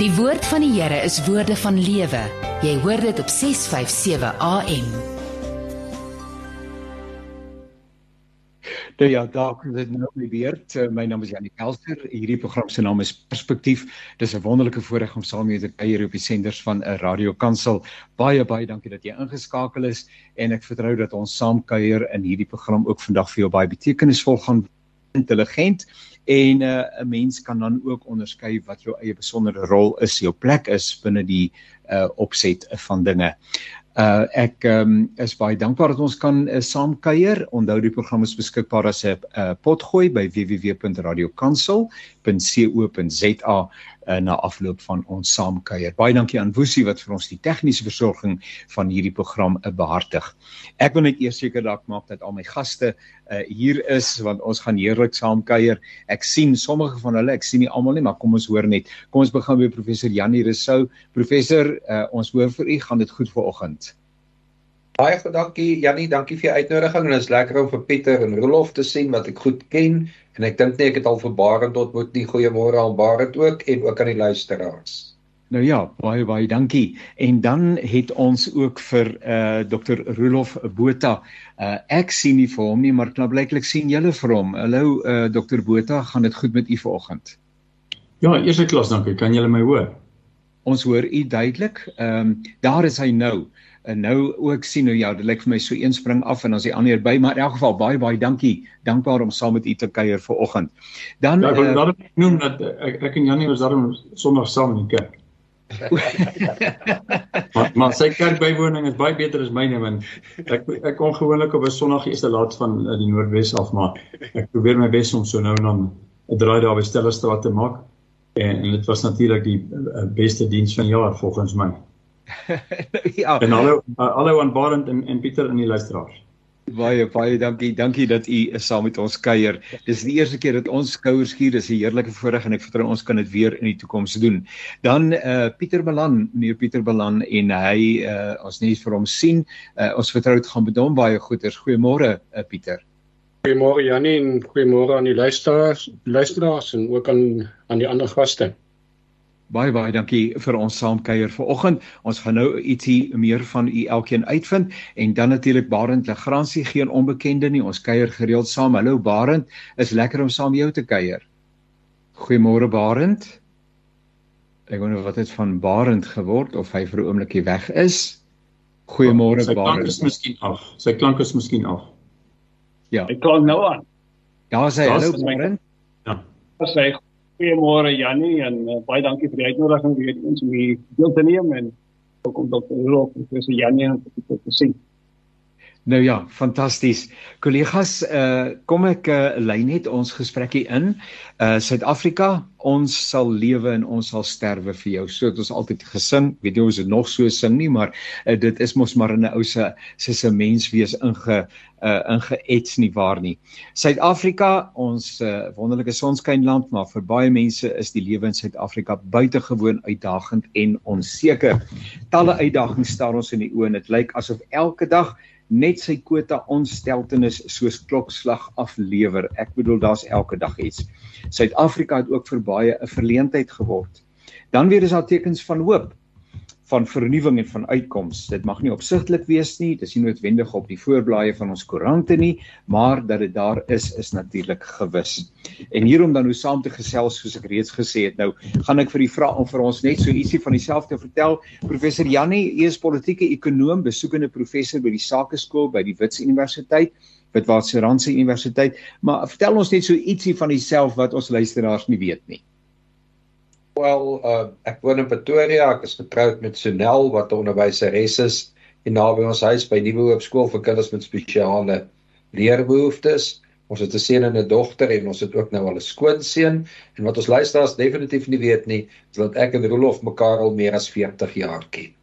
Die woord van die Here is woorde van lewe. Jy hoor dit op 657 AM. Nou ja, daar kom dit nou weer. My naam is Janie Kelster. Hierdie program se naam is Perspektief. Dis 'n wonderlike voorreg om saam met julle te kuier op die senders van 'n Radio Kansel. Baie baie dankie dat jy ingeskakel is en ek vertrou dat ons saam kuier in hierdie program ook vandag vir jou baie betekenisvol gaan intelligent en uh, 'n mens kan dan ook onderskei wat jou eie besondere rol is, jou plek is binne die uh, opset van dinge. Uh ek um, is baie dankbaar dat ons kan uh, saam kuier. Onthou die program is beskikbaar as 'n uh, potgooi by www.radiokansel.co.za uh, na afloop van ons saamkuier. Baie dankie aan Woesie wat vir ons die tegniese versorging van hierdie program uh, behartig. Ek wil net eers seker dalk maak dat al my gaste uh, hier is want ons gaan heerlik saamkuier. Ek sien sommige van hulle, ek sien nie almal nie, maar kom ons hoor net. Kom ons begin by professor Janie Rousseau. Professor, uh, ons hoor vir u, gaan dit goed vanoggend? Baie dankie Jannie, dankie vir die uitnodiging en dit is lekker om vir Pieter en Rolof te sien wat ek goed ken en ek dink nie ek het al vir Barend ontmoet nie. Goeiemôre aan Barend ook en ook aan die luisteraars. Nou ja, baie baie dankie. En dan het ons ook vir uh eh, Dr. Rolof Botha. Uh ek sien nie vir hom nie, maar klaarblyklik sien julle vir hom. Hallo uh Dr. Botha, gaan dit goed met u vanoggend? Ja, eerste klas, dankie. Kan julle my hoor? Ons hoor u duidelik. Ehm um, daar is hy nou en nou ook sien hoe ja, dit lyk vir my so een spring af en dan is die ander by, maar in elk geval baie baie dankie. Dankbaar om saam met u te kuier vir oggend. Dan Ja, ek wil uh, daarom noem dat ek, ek en Janie was daarom Sondag saam in die kerk. maar, maar sy kerkbywoning is baie beter as myne want ek ek kom gewoonlik op 'n Sondag eerste laat van uh, die Noordwes af maar ek probeer my bes om so nou en dan 'n draai daar by Stellerstraat te maak en, en dit was natuurlik die beste diens van die jaar volgens my. Ja. En hallo uh, hallo aan Barend en en Pieter in die luisteraars. Baie baie dankie. Dankie dat u is saam met ons kuier. Dis die eerste keer dat ons skouers skuur. Dis 'n heerlike voorreg en ek vertrou ons kan dit weer in die toekoms doen. Dan eh uh, Pieter Balan, meneer Pieter Balan en hy eh uh, ons net vir hom sien. Eh uh, ons vertrou dit gaan met hom baie goeders. Goeiemôre eh uh, Pieter. Goeiemôre Janie en goeiemôre aan die luisteraars, luisteraars en ook aan aan die ander gaste. Baie baie dankie vir ons saamkuier vanoggend. Ons gaan nou ietsie meer van u elkeen uitvind en dan natuurlik Barend Legrandsie geen onbekende nie. Ons kuier gereeld saam. Hallo Barend, is lekker om saam jou te kuier. Goeiemôre Barend. Ek wonder wat het van Barend geword of hy vir 'n oombliekie weg is. Goeiemôre Barend. Sy klank is miskien af. Sy klank is miskien af. Ja. Ek klink nou aan. Ja, sê hallo Barend. Ja. Sy Goeiemôre Jannie en uh, baie dankie vir die uitnodiging weer eens om hier deel te neem en ook om Dr. Rolf en professor Jannie te sien. Nou ja, fantasties. Kollegas, uh kom ek uh, lei net ons gesprekkie in. Uh Suid-Afrika, ons sal lewe en ons sal sterwe vir jou. So het ons altyd gesing. Weet jy ons het nog so sing nie, maar uh, dit is mos maar in 'n ou se se se menswees inge uh ingeets nie waar nie. Suid-Afrika, ons uh, wonderlike sonskynland, maar vir baie mense is die lewe in Suid-Afrika buitengewoon uitdagend en onseker. Talle uitdagings staar ons in die oë en dit lyk asof elke dag net sy kwota onsteltenis soos klokslag aflewer. Ek bedoel daar's elke dag iets. Suid-Afrika het ook vir baie 'n verleentheid geword. Dan weer is daar tekens van hoop van vernuwing en van uitkoms. Dit mag nie opsigtelik wees nie, dis nie noodwendig op die voorblaaie van ons koerante nie, maar dat dit daar is is natuurlik gewis. En hierom dan hoe saam te gesels soos ek reeds gesê het. Nou gaan ek vir u vra om vir ons net so ietsie van dieselfde te vertel. Professor Jannie, u is politieke ekonoom, besoekende professor by die Sakeskool by die Wits Universiteit. Witwatersrandse Universiteit, maar vertel ons net so ietsie van jouself wat ons luisteraars nie weet nie. Wel, uh, ek woon in Pretoria. Ek is getroud met Sonel wat 'n onderwyseres is en naby ons huis by Nuwe Hoop Skool vir kinders met spesiale leerbehoeftes. Ons het 'n seun en 'n dogter en ons het ook nou al 'n skoonseun. En wat ons luisteraars definitief nie weet nie, is dat ek en Rolof mekaar al meer as 40 jaar ken.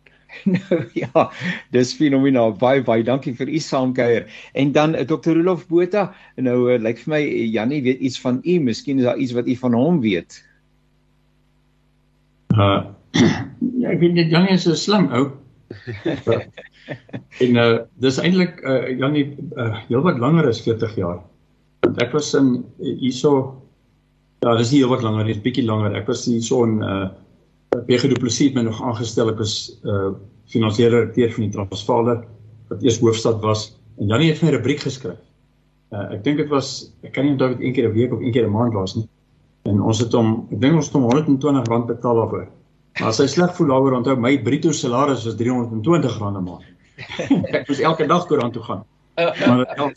Nou ja, dis fenomenaal. Baie baie dankie vir u saamkuier. En dan uh, Dr. Rolof Botha, nou uh, lyk vir my Jannie weet iets van u. Miskien is daar iets wat u van hom weet. Uh ja, ek weet net Janie is so slim ou. en uh dis eintlik uh Janie uh heelwat langer as 40 jaar. Want ek was in hierso ja, dis nie heelwat langer, dis bietjie langer. Ek was hierso in uh Wege Du Plessis my nog aangestel ek was uh finansiële direkteur van die Transvaal wat eers hoofstad was en Janie het my 'n rubriek geskryf. Uh ek dink dit was ek kan nie onthou dit een keer 'n week of een keer 'n maand was nie. En ons het hom ek dink ons het hom 120 rand betaal daarvoor. Maar as hy sleg voel daaroor onthou my bruto salaris was 320 rand 'n maand. ek moes elke dag koerant toe gaan. Maar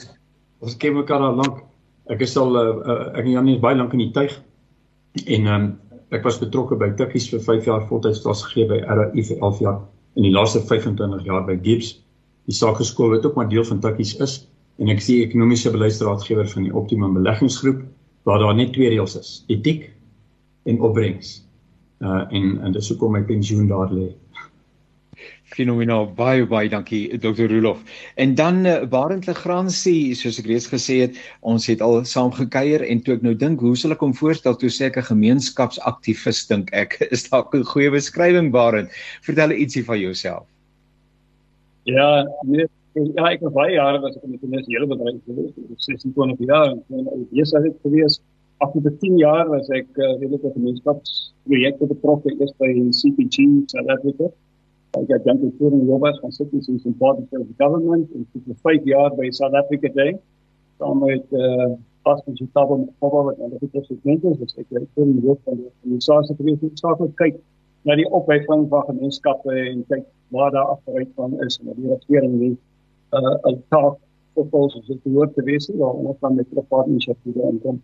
ons ken mekaar al lank. Ek is al uh, ek en Janie is baie lank in die tuig. En um, ek was betrokke by Tikkies vir 5 jaar voltyds klas gegee by RAI vir 11 jaar en die laaste 25 jaar by Gibbs. Die sakeskool wat ook maar deel van Tikkies is en ek is die ekonomiese beleidsraadgewer van die Optimum Beleggingsgroep waar daar net twee reëls is: etiek en opbrengs. Uh en en dis hoekom my pensioen daar lê. Fenomenaal. Baie baie dankie Dr. Rolof. En dan uh, Barend Legrandsie, soos ek reeds gesê het, ons het al saam gekuier en toe ek nou dink, hoe sal ek hom voorstel toe sê ek 'n gemeenskapsaktivis dink ek. Is dalk 'n goeie beskrywing Barend. Vertel ietsie van jouself. Ja, nee, ja, ek het baie jare was ek in die finansiële bedryf gewees, 26 jaar en ek is al gewees afgelope 10 jaar was ek uh, redelike gemeenskapsprojekte betrokke eers by CPG South Africa Ek het dan gevoer in Jobas van Cities and Important for the Government en vir 5 jaar by South Africa Day. Saam met eh uh, Pastor Gustavo Mokaba wat hulle het gesê dit is ek het vir die hoof van die organisasie gewees om saak te kyk na die opwekking van gemeenskappe en kyk waar daar afgeruit van is en die regering eh uh, 'n taak of ons as dit hoort te wees waar ons dan met hier inkom.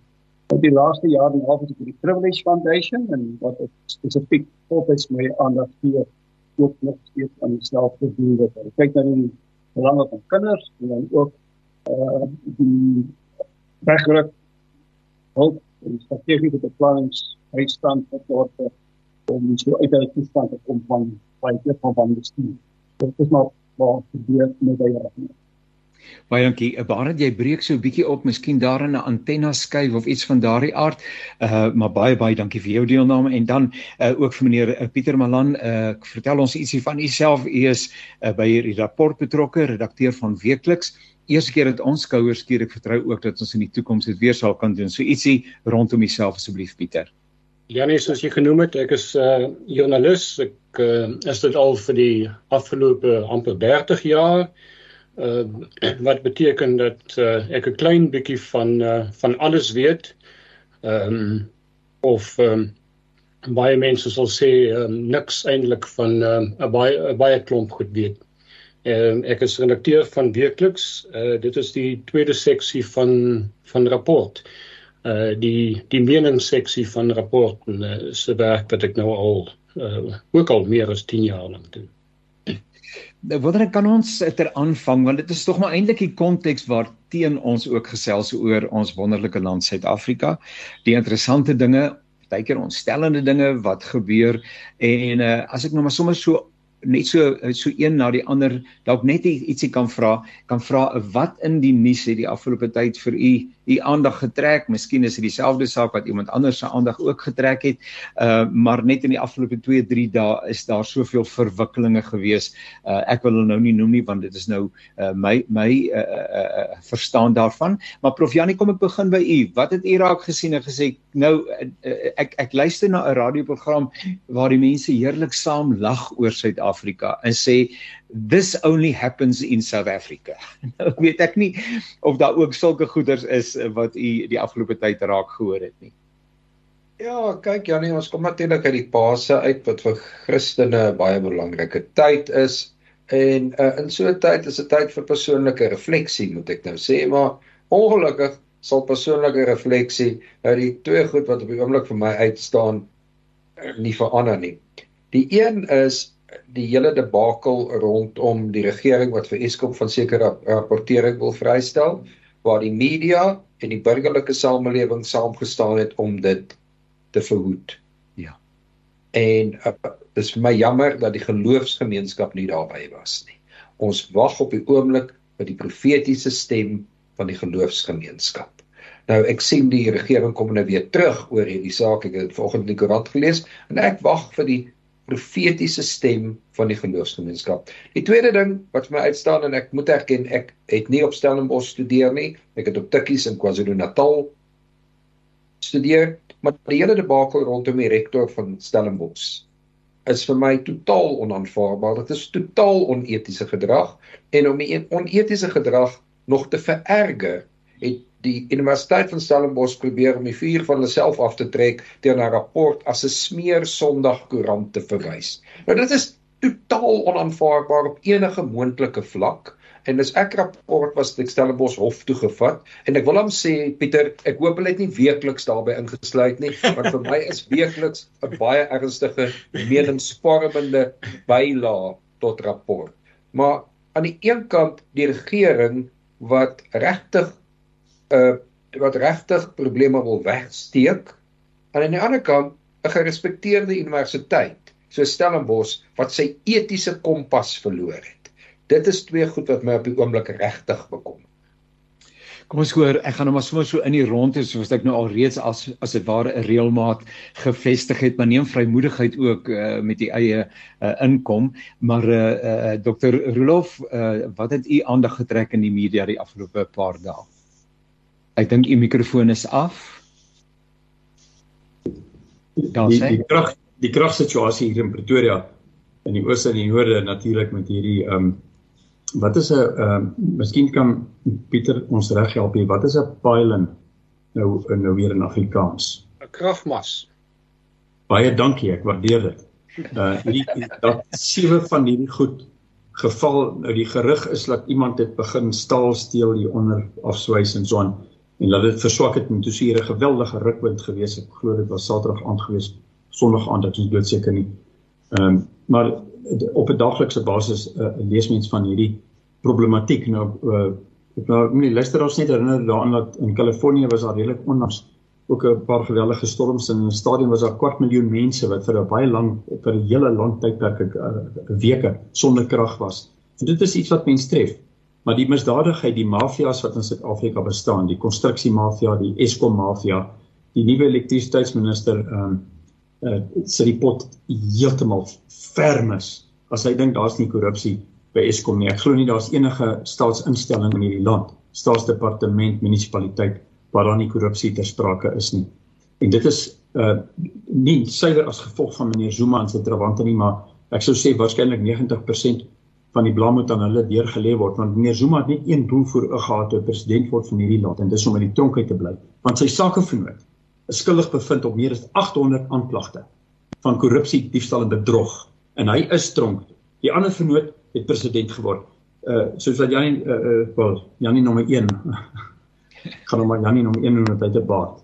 Op die laaste jaar en 'n half het ek die Privilege Foundation en wat spesifiek fokus my aandag gee ook nog steeds aan dieselfde doel wat hy kyk na die belange van kinders en dan ook uh die regruk hulp en strategiese beplannings uitstand wat word om so uit toestand te kom van baie van van die bestuur. Dit is maar wat gebeur met die regering. Baie dankie. Eh, Barend, jy breek so 'n bietjie op, miskien daar in 'n antenna skuif of iets van daardie aard. Uh maar baie baie dankie vir jou deelname en dan uh ook vir meneer uh, Pieter Malan. Uh vertel ons ietsie van u self. U is uh, by hierdie rapport betrokke, redakteur van Weekliks. Eerste keer dat ons skouers keer ek vertrou ook dat ons in die toekoms dit weer sal kan doen. So ietsie rondom jouself asseblief Pieter. Janie, soos jy genoem het, ek is 'n uh, joernalis. Ek uh, is dit al vir die afgelope amper 30 jaar uh, wat beteken dat uh, ek 'n klein bietjie van uh, van alles weet. Ehm um, of ehm um, baie mense sal sê um, niks eintlik van 'n um, baie baie klomp goed weet. Ehm um, ek is redakteur van Weekliks. Uh, dit is die tweede seksie van van rapport. Uh die die meningsseksie van rapport en uh, se werk wat ek nou al uh, ook al meer as 10 jaar lank doen. Nou wonder ek kan ons ter aanvang want dit is tog maar eintlik die konteks waar teen ons ook gesels oor ons wonderlike land Suid-Afrika. Die interessante dinge, partykeer ontstellende dinge wat gebeur en uh, as ek nou maar sommer so net so so een na die ander dalk net ietsie kan vra, kan vra wat in die nuus het die afgelope tyd vir u u aandag getrek. Miskien is dit dieselfde saak wat iemand anders se aandag ook getrek het. Uh maar net in die afgelope 2, 3 dae is daar soveel verwikkelinge gewees. Uh ek wil hulle nou nie noem nie want dit is nou uh my my uh, uh, uh verstaan daarvan. Maar Prof Janie, kom ek begin by u. Wat het u raak gesien en gesê nou uh, ek ek luister na 'n radioprogram waar die mense heerlik saam lag oor Suid-Afrika en sê this only happens in South Africa. Nou weet ek nie of daar ook sulke goeders is wat u die afgelope tyd raak gehoor het nie. Ja, kyk Janie, ons kom natuurlik uit die fase uit wat vir Christene baie belangrike tyd is en uh, in so 'n tyd is 'n tyd vir persoonlike refleksie, moet ek nou sê, maar ongelukkig sal persoonlike refleksie nou die twee goed wat op die oomblik vir my uitstaan nie verander nie. Die een is die hele debakel rondom die regering wat vir Eskom van sekere rapportering wil vrystel waar die media en die burgerlike samelewing saamgestaan het om dit te verhoed. Ja. En uh, dis vir my jammer dat die geloofsgemeenskap nie daarbey was nie. Ons wag op die oomblik vir die profetiese stem van die geloofsgemeenskap. Nou ek sien die regering kom nou weer terug oor hierdie saak. Ek het vanoggend die koerant gelees en ek wag vir die profetiese stem van die geloofsgemeenskap. Die tweede ding wat vir my uitstaan en ek moet erken ek het nie op Stellenbosch studeer nie. Ek het op Tikkies in KwaZulu-Natal studeer, maar die hele debakel rondom die rektor van Stellenbosch is vir my totaal onaanvaarbaar. Dit is totaal onetiese gedrag en om die onetiese gedrag nog te vererger, het die Universiteit van Stellenbosch probeer om die vuur van hulle self af te trek deur 'n rapport as 'n smeer Sondagkoerant te verwys. Nou dit is totaal onaanvaarbaar op enige moontlike vlak en dis ek rapport was ek Stellenbosch hof toe gevat en ek wil hom sê Pieter ek hoop hulle het nie weekliks daarbey ingesluit nie want vir my is weekliks 'n baie ernstige meningsvormende bylaag tot rapport maar aan die een kant die regering wat regtig uh wat regtig probleme wil wegsteek en aan die ander kant 'n gerespekteerde universiteit so Stellenbosch wat sy etiese kompas verloor het. Dit is twee goed wat my op die oomblik regtig bekom. Kom ons hoor, ek gaan nou maar sommer so in die rondte soos ek nou al reeds as as dit ware 'n reëlmaat gevestig het, maar neem vrymoedigheid ook uh, met die eie uh, inkom. Maar uh, uh, Dr. Rolof, uh, wat het u aandag getrek in die media die afgelope paar dae? Ek dink u mikrofoon is af. Ja, sê. Die, die krag die kragsituasie hier in Pretoria in die ooste en die noorde natuurlik met hierdie ehm um, wat is 'n ehm um, miskien kan Pieter ons reg help hier wat is 'n pylon nou nou weer in Afrikaans 'n kragmas baie dankie ek waardeer dit uh hier dat sewe van hierdie goed geval nou die gerug is dat iemand dit begin staal steel hier onder afswys en so aan en dat dit verswak het en toe sien 'n geweldige rukwind gewees ek glo dit was Saterdag aand gewees sonnig aan dat ons doodseker nie. Ehm um, maar op 'n daglikse basis uh, lees mens van hierdie problematiek nou uh, ek nou nie luister ons net herinner daaraan dat in Kalifornië was daar redelik onlangs ook 'n paar geweldige storms in 'n stadium was daar kwart miljoen mense wat vir 'n baie lang vir 'n hele lang tydperk uh, weke sonder krag was. So dit is iets wat mens tref. Maar die misdadigheid, die mafias wat in Suid-Afrika bestaan, die konstruksiemafia, die Eskom mafia, die nuwe elektrisiteitsminister ehm um, uh, sit die pot heeltemal fermis as hy dink daar's nie korrupsie by Eskom nie. Ek glo nie daar's enige staatsinstelling in hierdie land, staatsdepartement, munisipaliteit waar daar nie korrupsie ter sprake is nie. En dit is uh nie suiwer as gevolg van meneer Zuma en sy trawante nie, maar ek sou sê waarskynlik 90% van die blame moet aan hulle deurgelê word want meneer Zuma het net een doel voor oog gehad om president word van hierdie land en dis om in die tronk uit te bly. Want sy sakevernoot is skuldig bevind op meer as 800 aanklagte van korrupsie, diefstal en bedrog en hy is tronk. Die ander vernoot het president geword. Uh soos wat Janie uh, uh wel Janie nommer 1 gaan hom maar Janie nommer 1 noem met hy te baat.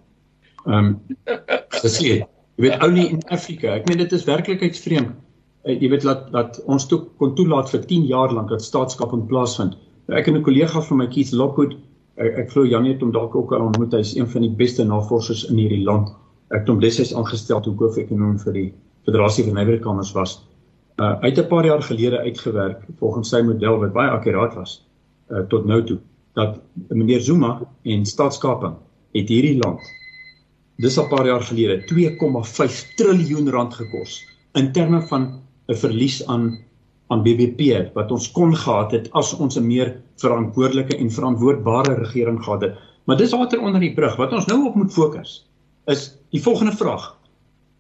Ehm gesê, jy weet only in Afrika. Ek meen dit is werklikheidsvreemd. Uh, jy weet dat dat ons toe kon toelaat vir 10 jaar lank dat staatskap in plaasvind. Ek en 'n kollega van my Keith Lockwood ek, ek glo Janie het hom dalk ook al ontmoet. Hy's een van die beste navorsers in hierdie land. Ek het hom destyds aangestel toe hoof-ekonoom vir die Federasie van Nywerkamers was. Uh het 'n paar jaar gelede uitgewerk volgens sy model wat baie akkuraat was uh tot nou toe dat meneer Zuma en staatskaping het hierdie land dis al paar jaar gelede 2,5 triljoen rand gekos in terme van 'n verlies aan aan BBP wat ons kon gehad het as ons 'n meer verantwoordelike en verantwoordbare regering gehad het. Maar dis water onder die brug. Wat ons nou op moet fokus is die volgende vraag.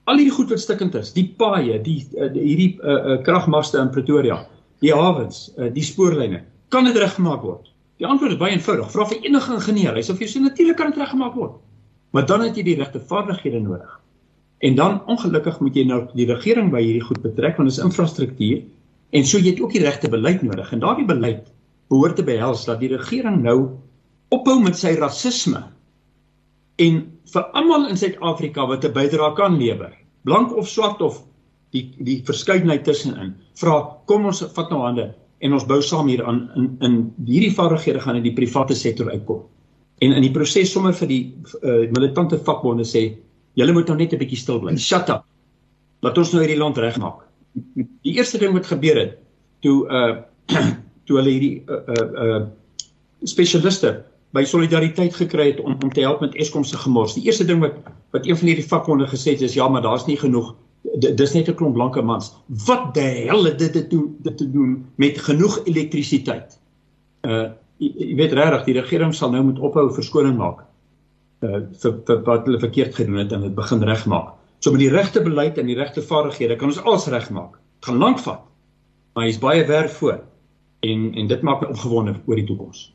Al hierdie goed wat stikkend is, die paaie, die, uh, die hierdie uh, uh, kragmaste in Pretoria, die hawens, uh, die spoorlyne, kan dit reggemaak word? Die antwoord is baie eenvoudig. Vra vir enige ingenieur. Hy sê vir jou sê natuurlik kan dit reggemaak word. Maar dan het jy die regte vaardighede nodig. En dan ongelukkig moet jy nou die regering by hierdie goed betrek want dit is infrastruktuur En so jy het ook die regte beleid nodig en daardie beleid behoort te behels dat die regering nou ophou met sy rasisme en vir almal in Suid-Afrika wat 'n bydrae kan lewer, blank of swart of die die verskeidenheid tussenin, vra kom ons vat nou hande en ons bou saam hier aan in in hierdie vaardighede gaan in die private sektor uitkom. En in die proses sommer vir die uh, militante vakbonde sê, julle moet nou net 'n bietjie stil bly. Shut up. Laat ons nou hierdie land regmaak. Die eerste ding wat gebeur het toe uh toe hulle hierdie uh uh, uh spesialiste by solidariteit gekry het om om te help met Eskom se gemors. Die eerste ding wat wat een van hierdie vakbonde gesê het is ja, maar daar's nie genoeg dis net 'n klomp blanke mans. Wat die hel het dit te dit te doen met genoeg elektrisiteit? Uh jy, jy weet regtig, die regering sal nou moet ophou verskoning maak. Uh vir, vir wat hulle verkeerd gedoen het en dit begin regmaak. So met die regte beleid en die regte vaardighede kan ons alles regmaak. Dit gaan lank vat. Maar hier's baie werk voor. En en dit maak my opgewonde oor die toekoms.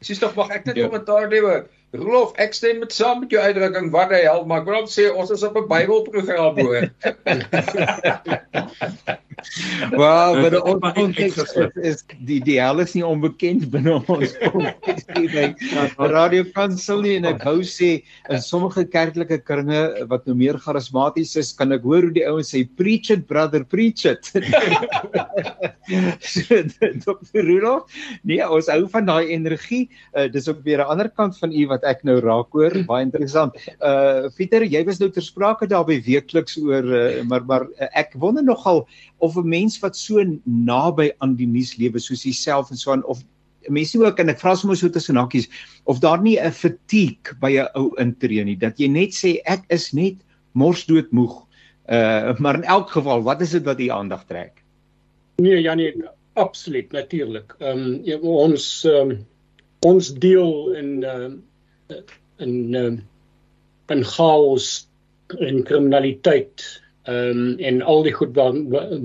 Sies tog mag ek net ja. kommentaar gee. Rolof, ek stem met saam met jou uitdrukking wat hy help, maar ek wil sê ons is op 'n Bybelprogram hoor. Wel, maar die konteks is die die hel is nie onbekend binne ons omgewing. Radio Kansel nie en ek wou sê in sommige kerklike kringe wat nou meer charismaties is, kan ek hoor hoe die ouens sê preach it brother, preach it. Dr. Rudolf, nee, ons hou van daai energie. Uh, dis ook weer 'n ander kant van u wat ek nou raak hoor, baie interessant. Uh Pieter, jy was nou ter sprake daar by weekliks oor uh, maar maar uh, ek wonder nogal of 'n mens wat so naby aan die nuus lewe soos jouself en so aan of mense ook en ek vra sommer so tussen hakkies of daar nie 'n fatigue by 'n ou intree nie dat jy net sê ek is net morsdood moeg. Uh maar in elk geval, wat is dit wat u aandag trek? Nee, Janie, absoluut natuurlik. Ehm um, ons um, ons deel in uh in uh, in chaos en kriminaliteit ehm um, en al die goed wat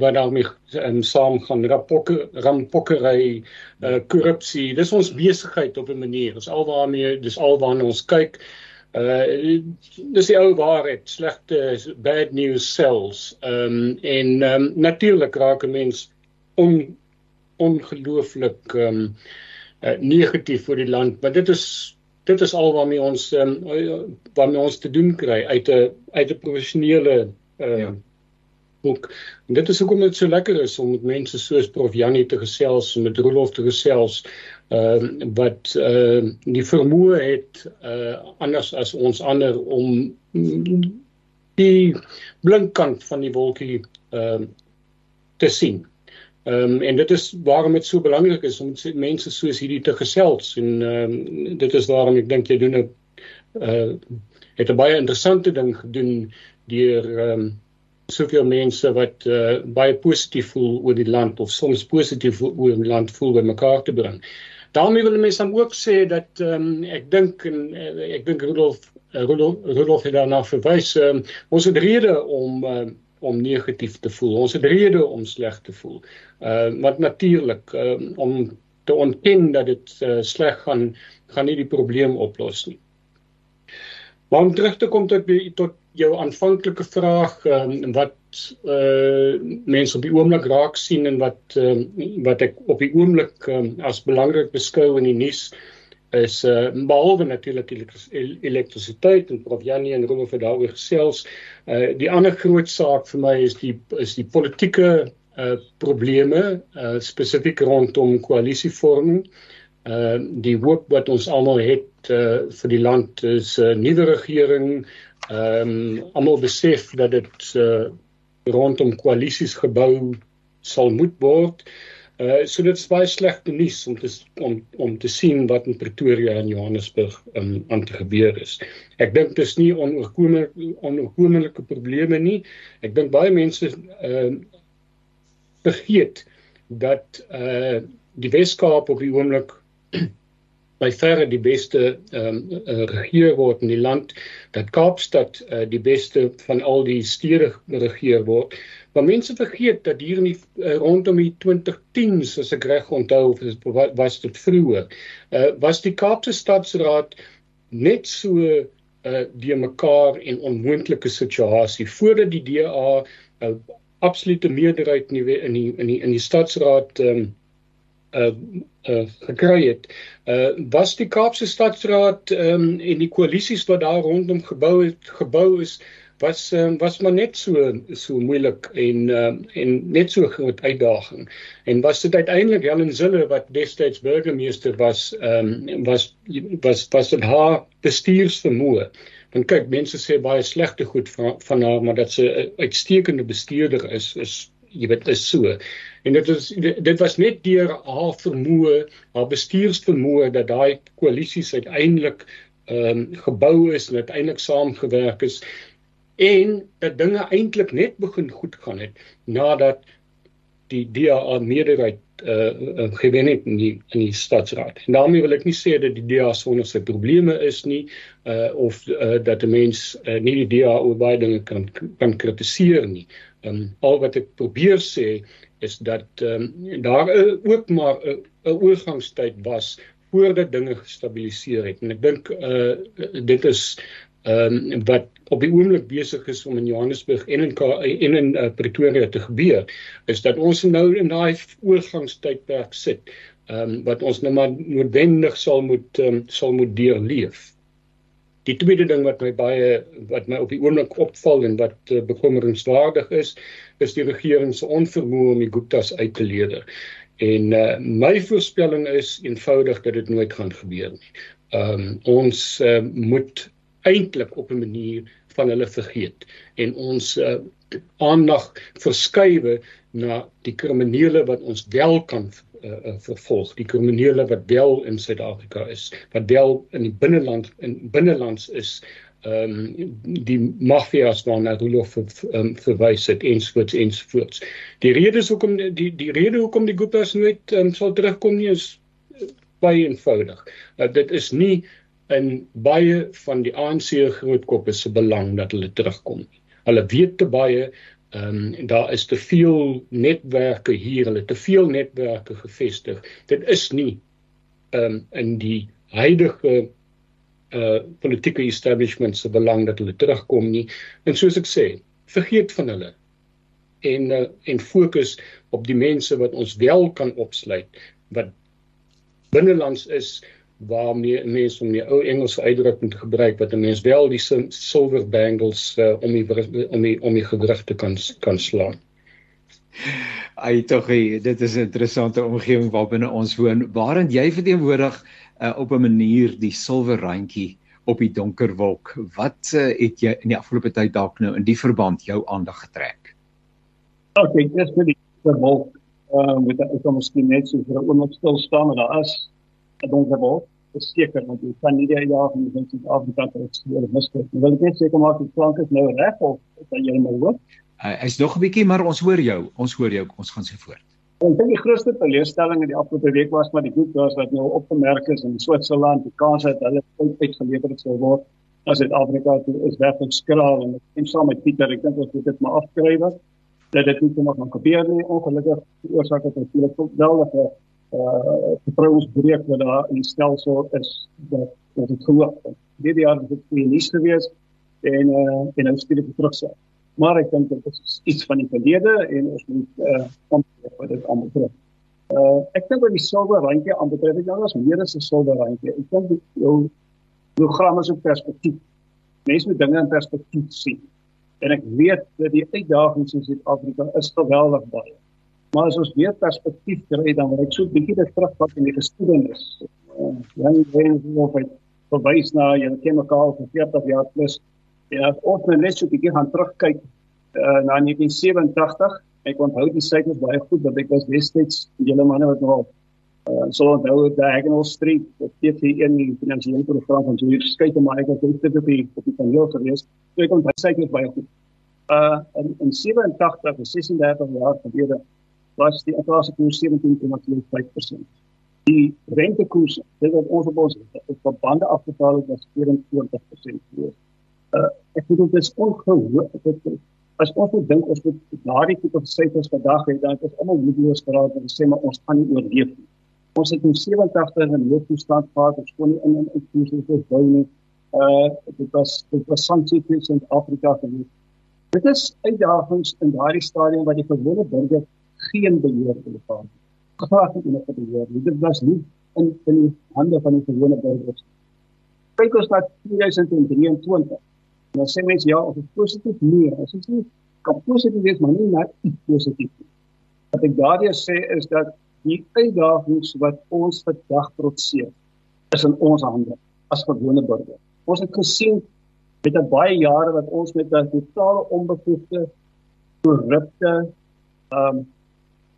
wat daarmee um, saam gaan rapokke rampokkery uh, korrupsie dis ons besigheid op 'n manier. Dis alwaarmee dis alwaar ons kyk. Uh dis die ou waarheid slegte bad news sells. Ehm um, en um, natuurlik raak 'n mens on ongelooflik ehm um, uh, negatief vir die land maar dit is dit is al waarmee ons um, waarmee ons te doen kry uit 'n uit 'n professionele uh, ja. boek. En dit is hoekom dit so lekker is om met mense soos Prof Janie te gesels en met Rolof te gesels uh wat uh die vermoë het uh anders as ons ander om die blinkkant van die wolkie uh te sien. Ehm um, en dit is waarom dit so belangrik is om mense soos hierdie te gesels en ehm um, dit is waarom ek dink jy doen 'n uh het 'n baie interessante ding gedoen deur ehm um, soveel mense wat uh, baie positief voel oor die land of soms positief oor die land voel by mekaar te bring. daarmee wil mense dan ook sê dat ehm um, ek dink en uh, ek dink Rudolf Rudolf Rudolf het daarna verwys um, ons het rede om uh, om negatief te voel. Ons het rede om sleg te voel. Uh want natuurlik uh, om te ontken dat dit uh, sleg gaan gaan nie die probleem oplos nie. Maar om terug te kom tot tot jou aanvanklike vraag um, wat uh mense op die oomblik raak sien en wat um, wat ek op die oomblik um, as belangrik beskou in die nuus is uh behalwe natuurlik elektrisiteit en Prof Janie en Rome vir daaroor gesels. Uh die ander groot saak vir my is die is die politieke uh probleme uh spesifiek rondom koalisievorming. Uh die hoop wat ons almal het uh vir die land is 'n uh, nuwe regering. Ehm um, almal besef dat dit uh rondom koalisies gebou sal moet word. Uh so dit is baie slegte nuus om te om om te sien wat in Pretoria en Johannesburg um, aan te gebeur is. Ek dink dit is nie onoorkomlike onoorkomlike probleme nie. Ek dink baie mense uh vergeet dat uh die Weskaap op die oomblik by verre die beste ehm um, regeer word in die land dat Kaapstad uh, die beste van al die stede regeer word. Maar mense vergeet dat hier in die uh, rondom die 2010 as ek reg onthou of was dit vroeër, uh, was die Kaapse Stadsraad net so uh die mekaar en onmoontlike situasie voordat die DA uh, absolute meerderheid in die in die, in die stadsraad ehm um, uh uh gekry het. Uh was die Kaapse Stadsraad um en die koalisies wat daar rondom gebou het gebou is was um, was maar net so so moeilik en um en net so groot uitdaging. En was dit uiteindelik Helen Zille wat destyds burgemeester was um was was was dit haar bestuursvermoë. En kyk, mense sê baie slegte goed van van haar, maar dat sy 'n uitstekende bestuurder is is jy weet is so. En dit is dit was net deur haar vermoë, haar bestuursvermoë dat daai koalisies uiteindelik ehm um, gebou is en uiteindelik saamgewerk is en dat dinge eintlik net begin goed gaan het nadat die DA meerderheid uh gewen het in die in die stadsraad. En daarmee wil ek nie sê dat die DA sonder sy probleme is nie uh of uh, dat 'n mens uh, nie die DA oor baie dinge kan kan kritiseer nie. Um al wat ek probeer sê is dat um daar uh, ook maar 'n uh, oorgangstyd was voordat dinge gestabiliseer het. En ek dink uh dit is ehm um, wat op die oomblik besig is om in Johannesburg en in en in uh, Pretoria te gebeur is dat ons nou in daai oorgangstydperk sit ehm um, wat ons nou maar noodwendig sal moet um, sal moet deurleef. Die tweede ding wat my baie wat my op die oomblik opval en wat uh, bekommerenswaardig is, is die regering se onvermoë om die Guptas uit te leer. En uh, my voorspelling is eenvoudig dat dit nooit gaan gebeur nie. Ehm um, ons uh, moet eintlik op 'n manier van hulle vergeet. En ons uh, aandag verskuiwe na die kriminele wat ons wel kan uh, vervolg. Die kriminele wat wel in Suid-Afrika is wat wel in die binneland in binnelands is ehm um, die mafias waarna Rolof um, verwys het ensvoorts ensvoorts die redes hoekom die die rede hoekom die Guptas nooit um, sal terugkom nie is baie eenvoudig. Uh, dit is nie in baie van die ANC grootkoppe se belang dat hulle terugkom. Hulle weet te baie ehm um, daar is te veel netwerke hier, hulle te veel netwerke gevestig. Dit is nie ehm um, in die huidige uh politieke establishment se belang dat hulle terugkom nie. En soos ek sê, vergeet van hulle en uh, en fokus op die mense wat ons wel kan opsluit wat binnelands is waarmee mense om die ou Engelse uitdrukking te gebruik wat 'n mens wel die silver bangles uh, om die om die om die gewrigte kan kan slaan. Ai tog, dit is 'n interessante omgewing waarbinne ons woon. Waarin jy verteenwoordig uh, op 'n manier die silwer randjie op die donker wolk. Wat uh, het jy in die afgelope tyd dalk nou in die verband jou aandag getrek? Ek dink dis vir die wolk. Ehm uh, met ek kom miskien net so vir 'n oomblik stil staan en daar is donker wolk verseker want jy kan nie die jaar van die Suid-Afrika terugstuur miskien. Wil ek net sê kom maar die klank is nou reg of dat jy my hoor? Hy uh, is nog 'n bietjie maar ons hoor jou. Ons hoor jou. Ons gaan se voort. Ek dink die grootste teleurstelling in die afgelope week was maar die goed was wat nou opgemerk is in Switserland, die kans dat hulle uitgelewer het sou word as Suid-Afrika is werklik skraal en ek stem saam met Pieter, ek dink ons moet dit maar afskryf dat dit nie sommer gaan gebeur nie. Ongelukkig die oorsaak het natuurlik wel dat uh vertrouensbreuk wat daar in die stelsel is dat ons het gehoor. Hierdie jaar het dit baie nuus gewees en uh en nou stuur ek terugsit. Maar ek dink dit is iets van die verlede en ons moet uh ontwikkel wat dit almal terug. Uh ek dink dat die silwer randjie aanbetref het, daar was meer as 'n silwer randjie. Ek dink jou program is op perspektief. Mense moet dinge in perspektief sien. En ek weet dat die uitdagings in Suid-Afrika is geweldig baie. Maar as ons weer perspektief kry dan wil ek so 'n bietjie dit terugvat in die geskiedenis. Uh, Jan Wens of hy verwys na jy ken mekaar vir 40 jaar plus. Ja, ons moet net so 'n bietjie gaan terugkyk uh, na 1987. Ek onthou die syfers baie goed want ek was destyds julle manne wat nog uh, so onthou die Diagonal Street op TV1 die finansiële program van Julius Skuyte maar ek was ook dit op die op die paneel gewees. So ek onthou baie goed. Uh in, in 87 of 36 jaar gelede was die inflasiekoers 17,25%. Die rentekoers, dit wat ons op ons op bande afbetaal het, was 24% gewees. Uh ek dink dit is ongehoord as ons moet dink ons moet daardie tipe van syfers vandag hê, dan is almal moedeloos geraak en sê maar ons gaan nie oorleef nie. Ons het in 87 'n noodtoestand gehad, ons kon nie in en uit koers verbou nie. Uh dit was dit was sanksies in Afrika gewees. Dit is uitdagings in daardie stadium wat die gewone burger geen beheer oor gehad. Gevaar het enige beheer. Dit was nie in in die hande van die gewone burgers. Kyk ons na 2023. En dan sê mense ja, of dit positief nie, as dit nie kan positief wees, maar nie net positief nie. Wat ek daardie sê is dat die uitdagings wat ons vandag trotseer is in ons hande as gewone burger. Ons het gesien met 'n baie jare wat ons met 'n totale onbevoegde korrupte ehm um,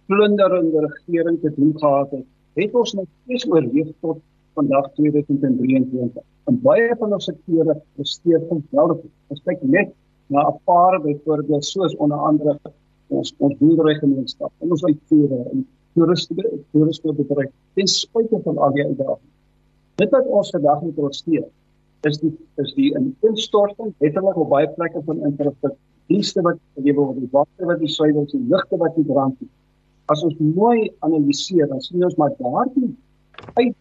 plunderende regering te doen gehad het, het ons nog steeds oorleef tot vandag 2023. En baie van ons sektore presteer geweldig. Ons kyk net na 'n paar byvoorbeeld soos onder andere ons ons boerderygemeenskap en ons uitvoere en toeriste toeriste bedryf ten spyte van al die uitdagings. Dit wat ons vandag moet ondersteun is die is die instorting letterlik op baie plekke van infrastruktuur dienste wat gelewer word, die water wat die suiwer is, die ligte wat die brand is. As ons mooi analiseer, dan sien ons maar daardie uit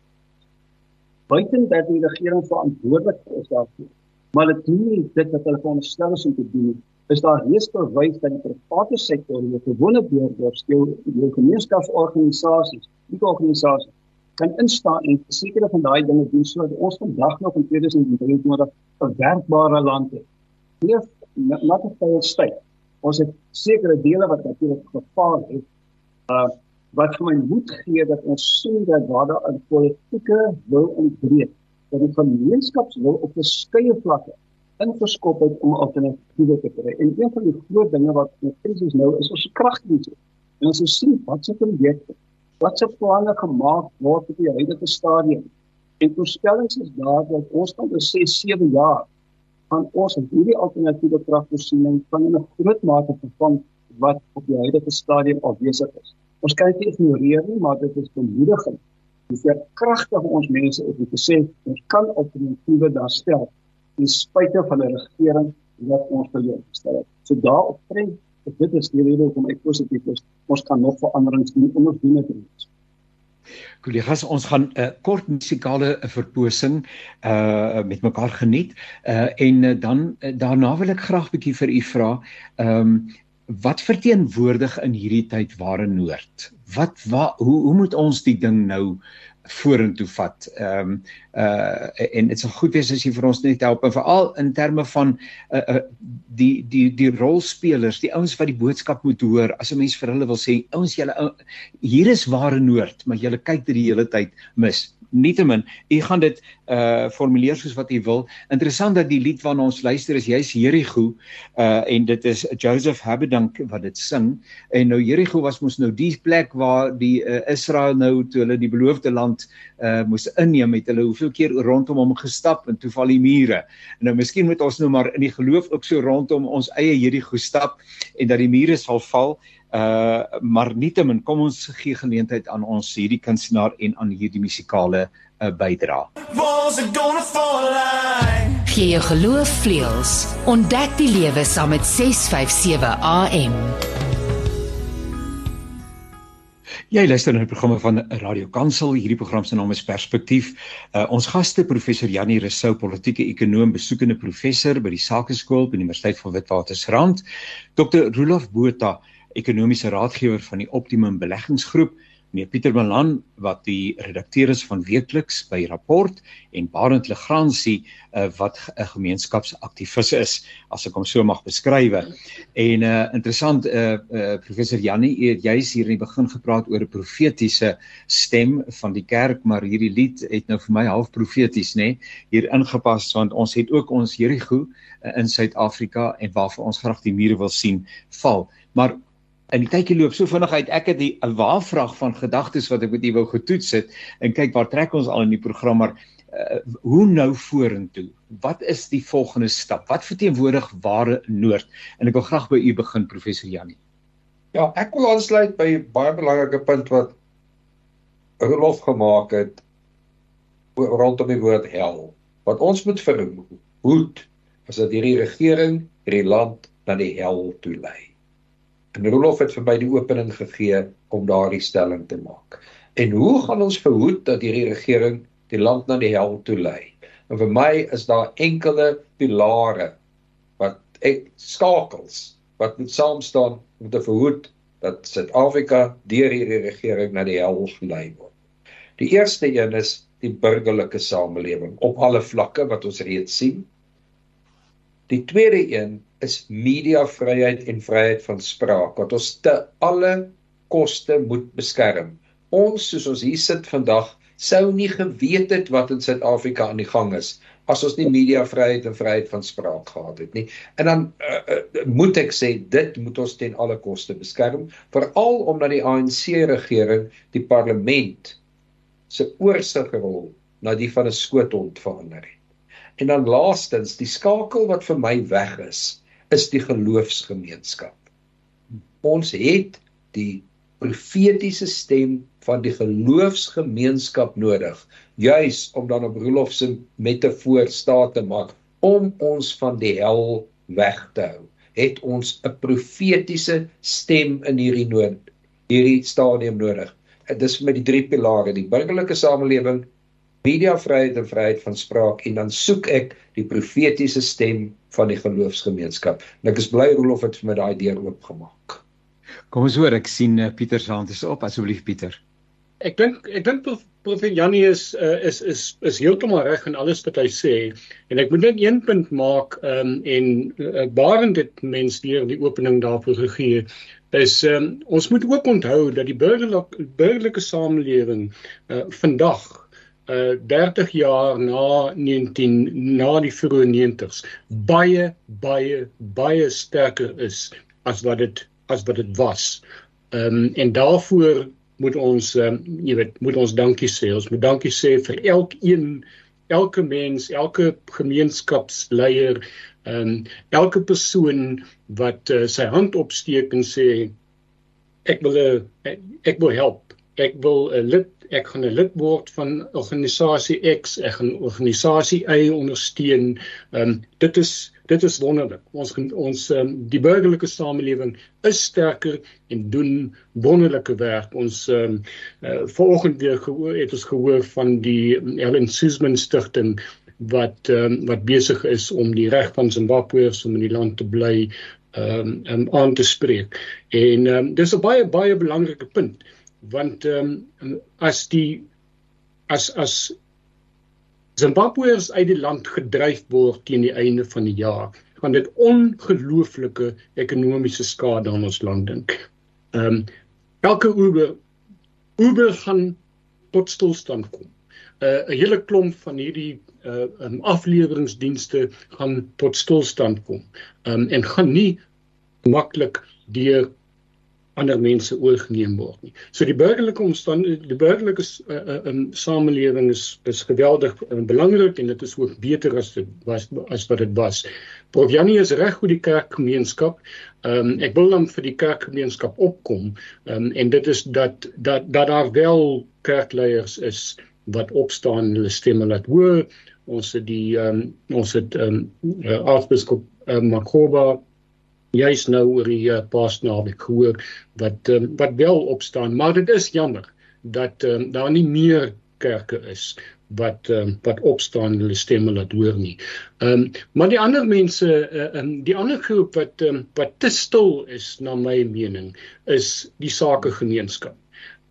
buiten dat die regering verantwoordelik is daarvoor. Maar dit doen nie dit wat hulle veronderstel is om te doen. Is daar reeds bewys dat die private sektor, die gewone burgers, die, die gemeenskapsorganisasies, die organisasies kan instaan en sekere van daai dinge doen sodat ons vandag nog in 2023 'n werkbare land het. Nie not a fail state. Ons het sekere dele wat natuurlik gefaal het. Uh wat vir my moed gee dat ons sien dat waar daar 'n politieke wil ontbreek, dat die gemeenskapswil op verskeie vlakke ingeskop het om alternatiewe te kry. En een van die groot dinge wat ons krisis nou is ons kragdienste. En ons sien wat se projekte, wat se planne gemaak word op die huidige stadium. En voorspellings is daar dat ons kan oor 6, 7 jaar aan ons hierdie alternatiewe kragvoorsiening van 'n groot mate vervang wat op die huidige stadium al besig is. Ons kan dit ignoreer nie, maar dit is bemoedigend. Dis vir kragtig ons mense om te sê ons kan alternatiewe daar stel ten spyte van 'n regering wat ons verleer gestel het. So daarop trend dit is die rede hoekom ek positief is. Ons kan nog veranderings doen om ons doen dit. Kollegas, ons gaan 'n uh, kort musikale verposing uh met mekaar geniet. Uh en uh, dan uh, daarna wil ek graag bietjie vir u vra, ehm um, wat verteenwoordig in hierdie tyd ware noord? Wat wa, hoe hoe moet ons die ding nou vorentoe vat. Ehm um, uh en dit sal goed wees as jy vir ons net help en veral in terme van uh, uh die die die rolspelers, die ouens wat die boodskap moet hoor. As 'n mens vir hulle wil sê, ouens julle hier is ware noord, maar julle kyk dit die hele tyd mis nietemin u gaan dit uh formuleer soos wat u wil. Interessant dat die lied waarna ons luister is juis Jerigo uh en dit is Joseph Habedank wat dit sing. En nou Jerigo was mos nou die plek waar die uh, Israel nou toe hulle die beloofde land uh moes inneem het hulle hoeveel keer rondom hom gestap en toe val die mure. En nou miskien moet ons nou maar in die geloof ook so rondom ons eie Jerigo stap en dat die mure sal val. Uh maar nietemin kom ons gee geleentheid aan ons hierdie kunstenaar en aan hierdie musikale uh, bydra. Gee jou geloof vleuels. Ontdek die lewe saam met 657 AM. Jy luister na 'n programme van Radio Kansel. Hierdie program se naam is Perspektief. Uh, ons gaste professor Janie Rousseau, politieke ekonoom, besoekende professor by die Sakeskool by die Universiteit van Witwatersrand. Dr. Rolf Botha, ekonomiese raadgewer van die Optimum Beleggingsgroep, meneer Pieter Malan wat die redakteur is van weekliks by Rapport en Barend Legrandsie uh, wat 'n gemeenskapsaktivis is as ek hom so mag beskryf. En uh interessant uh, uh professor Jannie het juis hier in die begin gepraat oor 'n profetiese stem van die kerk, maar hierdie lied het nou vir my half profeties nê nee, hier ingepas want ons het ook ons Jerigo uh, in Suid-Afrika en waarvoor ons graag die mure wil sien val. Maar in die tydjie loop so vinnig uit. Ek het 'n waarvraag van gedagtes wat ek met u wou getoets het en kyk waar trek ons al in die program maar uh, hoe nou vorentoe? Wat is die volgende stap? Wat verteenwoordig ware noord? En ek wil graag by u begin professor Jannie. Ja, ek wil aansluit by baie belangrike punt wat Rolof gemaak het rondom die woord hel. Wat ons moet verhoed is dat hierdie regering hierdie land na die hel toe lei. En Rolof het vir my die opening gegee om daardie stelling te maak. En hoe gaan ons verhoed dat hierdie regering die land na die hel toe lei? En vir my is daar enkele pilare wat ek skakels wat moet saam staan om te verhoed dat Suid-Afrika deur hierdie regering na die hel gelei word. Die eerste een is die burgerlike samelewing op alle vlakke wat ons reeds sien. Die tweede een is mediavryheid en vryheid van spraak wat ons te alle koste moet beskerm. Ons soos ons hier sit vandag sou nie geweet het wat in Suid-Afrika aan die gang is as ons nie mediavryheid en vryheid van spraak gehad het nie. En dan uh, uh, moet ek sê dit moet ons ten alle koste beskerm, veral omdat die ANC regering die parlement se oorsigrol na die van 'n skoothond verander het. En dan laastens, die skakel wat vir my weg is, is die geloofsgemeenskap. Ons het die profetiese stem van die geloofsgemeenskap nodig juis om dan op Rolof se metafoor staat te maak om ons van die hel weg te hou het ons 'n profetiese stem in hierdie nood hierdie stadium nodig dit is met die drie pilare die burgerlike samelewing mediavryheid en vryheid van spraak en dan soek ek die profetiese stem van die geloofsgemeenskap. En ek is bly Rolof het vir my daai deur oopgemaak. Kom ons hoor ek sien uh, Pieter se hand is op. Asseblief Pieter. Ek dink ek dink profet Janie is uh, is is is heeltemal reg in alles wat hy sê. En ek moet net een punt maak um, en uh, barend dit mens deur die opening daarvoor gegee is um, ons moet ook onthou dat die burgerlike burgerlike samelewing uh, vandag uh 30 jaar na 19 na die vroeë 90s baie baie baie sterker is as wat dit as wat dit was. Ehm um, en daarvoor moet ons um, jy weet moet ons dankie sê. Ons moet dankie sê vir elkeen elke mens, elke gemeenskapsleier, ehm um, elke persoon wat uh, sy hand opsteek en sê ek wil 'n uh, ek wil help. Ek wil 'n lid ek gaan 'n lid word van organisasie X, ek gaan organisasie Y ondersteun. Ehm um, dit is dit is wonderlik. Ons ons um, die burgerlike samelewing is sterker en doen wonderlike werk. Ons um, uh, vanoggend weer gehoor het ons gehoor van die Ellen Suzman stigting wat um, wat besig is om die reg van Zimbabweërs om in die land te bly um, um aan te spreek. En um, dis 'n baie baie belangrike punt want um, as die as as Zimbabweërs uit die land gedryf word teen die einde van die jaar, gaan dit ongelooflike ekonomiese skade aan ons land dink. Ehm um, elke Uber Uber gaan tot stilstand kom. uh, 'n hele klomp van hierdie uh um, afleweringsdienste gaan tot stilstand kom. Ehm um, en gaan nie maklik deur ander mense oorgeneem word nie. So die burgerlike omstandighede, die burgerlike uh, uh, um, samelewing is is geweldig uh, belangrik en dit is ook beter as dit was as wat dit was. Prof Janie is reg hoe die kerkgemeenskap ehm um, ek wil dan vir die kerkgemeenskap opkom ehm um, en dit is dat dat dat daar wel kerkleiers is wat opstaan en hulle stemme laat hoor. Ons het die ehm um, ons het ehm um, aartsbiskop uh, Makoba juis nou oor die uh, paasnaweek gehoor wat um, wat wel opstaan maar dit is jammer dat um, daar nie meer kerke is wat um, wat opstaan hulle stemme laat hoor nie. Ehm um, maar die ander mense uh, um, die ander groep wat um, wat te stil is na my mening is die sakegemeenskap.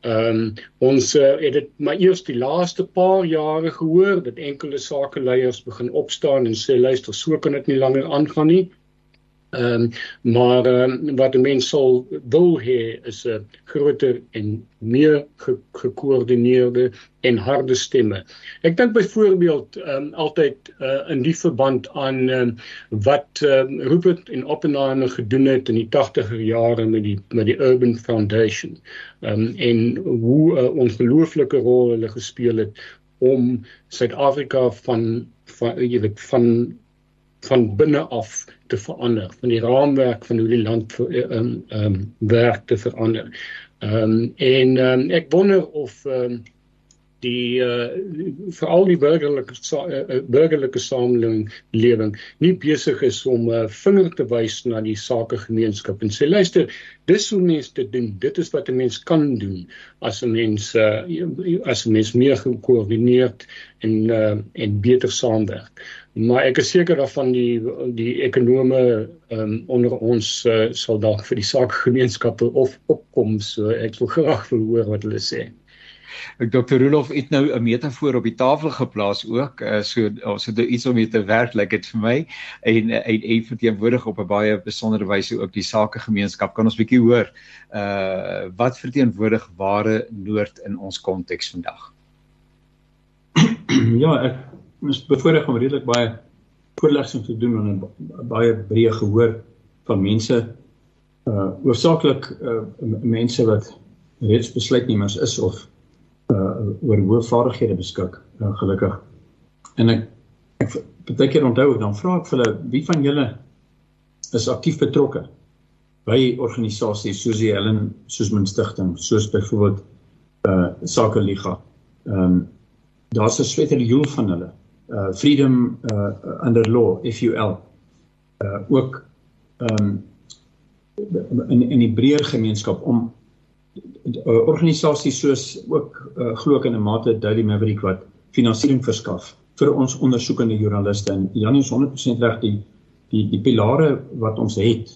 Ehm um, ons uh, het dit maar eers die laaste paar jare gehoor dat enkele sakeleiers begin opstaan en sê luister so kan dit nie langer aangaan nie. Ehm um, maar um, wat die mens sal wil hê is 'n groter en meer ge gekoördineerde en harde stemme. Ek dink byvoorbeeld ehm um, altyd uh, in die verband aan um, wat um, Rupert en Oppenheimer gedoen het in die 80er jare met die met die Urban Foundation. Ehm um, en hoe 'n uh, ongelooflike rol hulle gespeel het om Suid-Afrika van van jy weet van van binne af te verander, van die raamwerk van hoe die land ehm um, um, werk te verander. Ehm um, en um, ek wonder of ehm um, die uh, veral die burgerlike uh, burgerlike samelewing lewing nie besig is om 'n uh, vinger te wys na die sakegemeenskap en sê luister dis hoe mense dit doen. Dit is wat 'n mens kan doen as 'n mens uh, as 'n mens meer gekoördineerd en uh, en beter saamwerk. Maar ek is seker daarvan die die ekonome um, onder ons uh, sal dalk vir die sakegemeenskappe of opkom so ek wil graag wil hoor wat hulle sê Dr. Rolof het nou 'n metafoor op die tafel geplaas ook, uh, so ons het iets om mee te werk, lyk like dit vir my en en en verteenwoordig op 'n baie besondere wyse ook die sakegemeenskap. Kan ons bietjie hoor uh wat verteenwoordig ware noord in ons konteks vandag? Ja, ek is bevoorreg om redelik baie voorleggings te doen en 'n baie breë gehoor van mense uh hoofsaaklik uh mense wat reeds besluitnemers is of uh oor hoë vaardighede beskik uh, gelukkig. En ek ek baie keer onthou dan vra ek vir hulle wie van julle is aktief betrokke by organisasies soos die Helen Suzman Stichting, soos byvoorbeeld uh Sake Liga. Ehm um, daar's 'n sweterjoel van hulle. Uh Freedom uh Under Law, FUL. Uh ook ehm um, in in die breër gemeenskap om uh, organisasies soos ook uh, glo ek in 'n mate Daily Maverick wat finansiering verskaf vir ons ondersoekende joernaliste en Janie is 100% reg die die die pilare wat ons het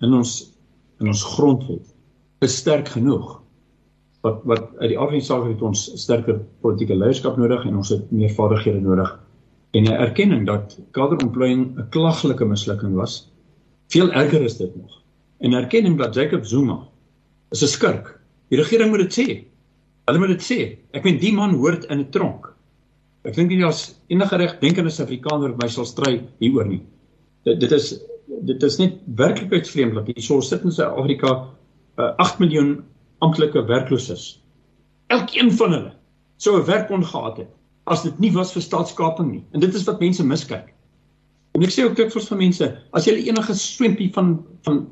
in ons in ons grondwet is sterk genoeg wat wat uit die organisasie het ons sterker politieke leierskap nodig en ons het meer vaardighede nodig en 'n erkenning dat kaderontplooiing 'n klaglike mislukking was. Veel erger is dit nog. En erkenning dat Jacob Zuma is 'n skurk. Die regering moet dit sê. Hulle moet dit sê. Ek meen die man hoort in 'n tronk. Ek dink nie daar's enige regdenkende Suid-Afrikaner wat my sal stry hieroor nie. Dit dit is dit is net werklikheidsvreemd dat hier so sit in Suid-Afrika uh, 8 miljoen amptelike werklooses. Elkeen van hulle sou 'n werk kon gehad het as dit nie was vir staatskaping nie. En dit is wat mense miskyk. En ek sê ook dikwels vir mense, as jy enige swempie van van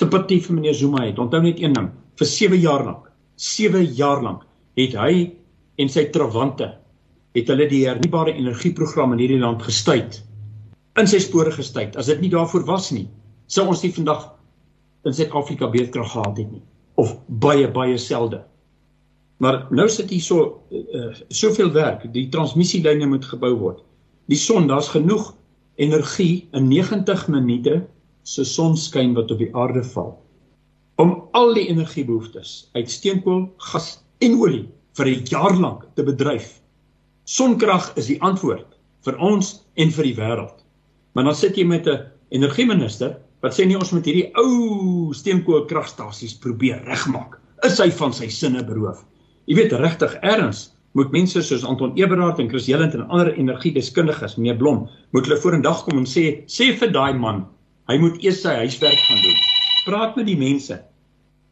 simpatie vir meneer Zuma het, onthou net een ding, vir 7 jaar lank, 7 jaar lank het hy en sy trawante het hulle die hernubare energieprogram in hierdie land gestuit. In sy spore gestuit. As dit nie daarvoor was nie, sou ons nie vandag in Suid-Afrika beerdkrag gehad het nie of baie baie selde. Maar nou sit hier so uh, soveel werk, die transmissielyne moet gebou word. Die son, daar's genoeg energie in 90 minute se sonskyn wat op die aarde val om al die energiebehoeftes uit steenkool, gas en olie vir 'n jaar lank te bedryf. Sonkrag is die antwoord vir ons en vir die wêreld. Maar dan sit jy met 'n energieminister wat sê nie ons moet hierdie ou steenkoolkragstasies probeer regmaak. Is hy van sy sinne beroof? Jy weet regtig erns moet mense soos Anton Eberhard en Chris Jelent en ander energiedeskundiges, meneer Blom, moet hulle vorendag kom en sê sê vir daai man, hy moet eers sy huiswerk gaan doen. Praat met die mense